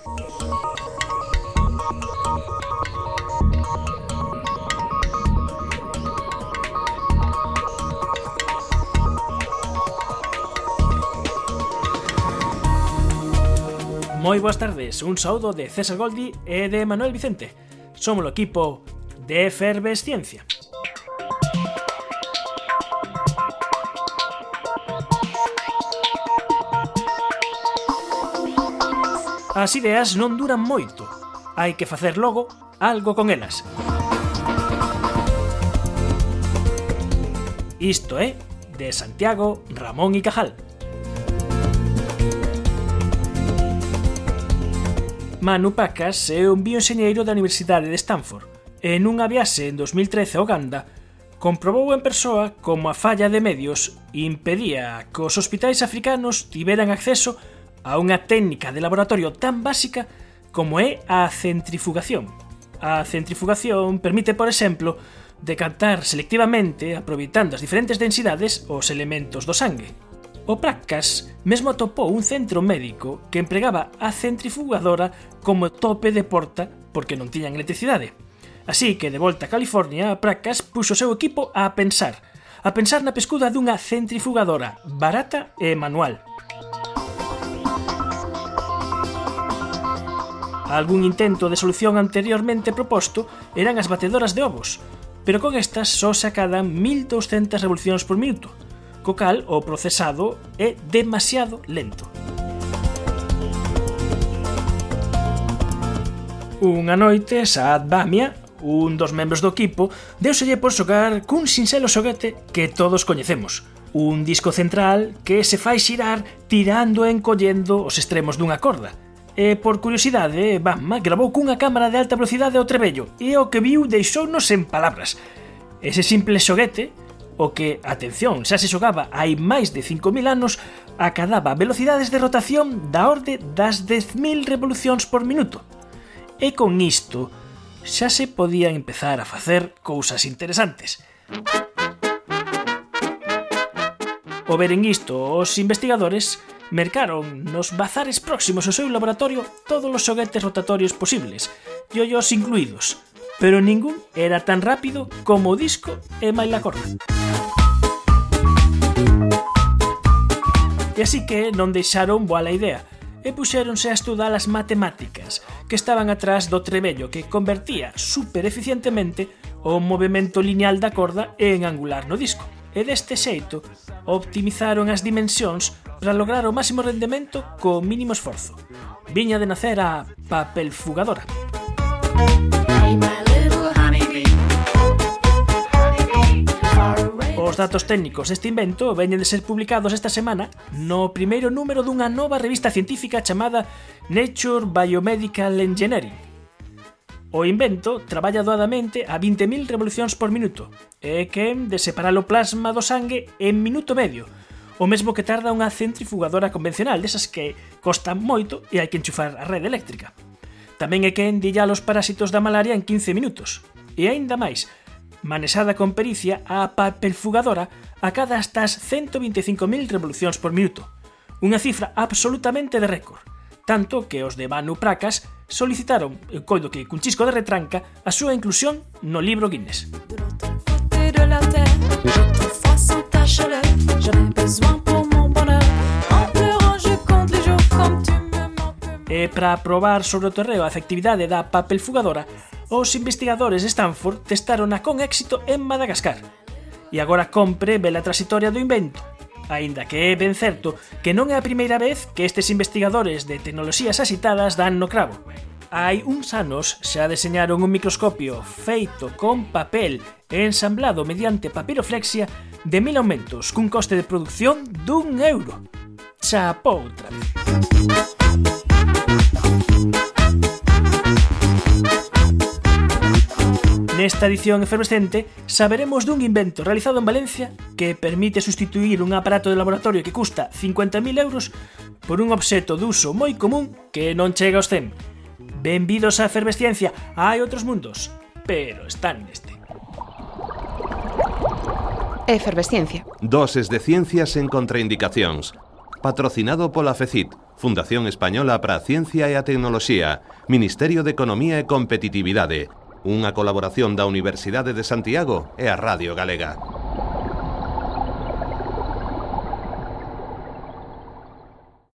Moi boas tardes, un saúdo de César Goldi e de Manuel Vicente. Somos o equipo de Efervesciencia. Ciencia. As ideas non duran moito. Hai que facer logo algo con elas. Isto é de Santiago, Ramón y Cajal. Manu Pacas é un bioenxeñeiro da Universidade de Stanford e nunha viaxe en 2013 a Uganda comprobou en persoa como a falla de medios impedía que os hospitais africanos tiveran acceso a unha técnica de laboratorio tan básica como é a centrifugación. A centrifugación permite, por exemplo, decantar selectivamente, aproveitando as diferentes densidades, os elementos do sangue. O Prackas mesmo atopou un centro médico que empregaba a centrifugadora como tope de porta porque non tiñan electricidade. Así que, de volta a California, Prackas puxo o seu equipo a pensar, a pensar na pescuda dunha centrifugadora barata e manual, Algún intento de solución anteriormente proposto eran as batedoras de ovos, pero con estas só se acadan 1200 revolucións por minuto, co cal o procesado é demasiado lento. Unha noite, Saad Bamia, un dos membros do equipo, deuselle por xogar cun sinxelo xoguete que todos coñecemos, un disco central que se fai xirar tirando e encollendo os extremos dunha corda, E por curiosidade, eh, Batman gravou cunha cámara de alta velocidade o trebello e o que viu deixounos en palabras. Ese simple xoguete, o que, atención, xa se xogaba hai máis de 5.000 anos, acadaba velocidades de rotación da orde das 10.000 revolucións por minuto. E con isto, xa se podían empezar a facer cousas interesantes. O ver en isto, os investigadores mercaron nos bazares próximos ao seu laboratorio todos os xoguetes rotatorios posibles, yoyos incluídos, pero ningún era tan rápido como o disco e maila corda. E así que non deixaron boa la idea, e puxéronse a estudar as matemáticas que estaban atrás do trebello que convertía super eficientemente o movimento lineal da corda en angular no disco. E deste xeito optimizaron as dimensións para lograr o máximo rendemento co mínimo esforzo. Viña de nacer a papelfugadora. Os datos técnicos deste invento veñen de ser publicados esta semana no primeiro número dunha nova revista científica chamada Nature Biomedical Engineering. O invento traballa doadamente a 20.000 revolucións por minuto e é que de separar o plasma do sangue en minuto medio, o mesmo que tarda unha centrifugadora convencional, desas que costan moito e hai que enchufar a rede eléctrica. Tamén é que endillar os parásitos da malaria en 15 minutos. E aínda máis, manexada con pericia a papelfugadora acada hasta as 125.000 revolucións por minuto. Unha cifra absolutamente de récord. Tanto que os de Manu Pracas solicitaron, coido que cun chisco de retranca, a súa inclusión no libro Guinness. E para probar sobre o terreo a efectividade da papel fugadora, os investigadores de Stanford testarona con éxito en Madagascar. E agora compre vela transitoria do invento, aínda que é ben certo que non é a primeira vez que estes investigadores de tecnoloxías asitadas dan no cravo. Hai uns anos xa deseñaron un microscopio feito con papel e ensamblado mediante papiroflexia de mil aumentos cun coste de produción dun euro. Chapou outra vez. Nesta edición efervescente saberemos dun invento realizado en Valencia que permite sustituir un aparato de laboratorio que custa 50.000 euros por un obxeto de uso moi común que non chega aos 100. Benvidos á efervesciencia, hai outros mundos, pero están neste. Efervesciencia. Doses de ciencias en contraindicacións. Patrocinado pola FECIT, Fundación Española para Ciencia e a Tecnoloxía, Ministerio de Economía e Competitividade, unha colaboración da Universidade de Santiago e a Radio Galega.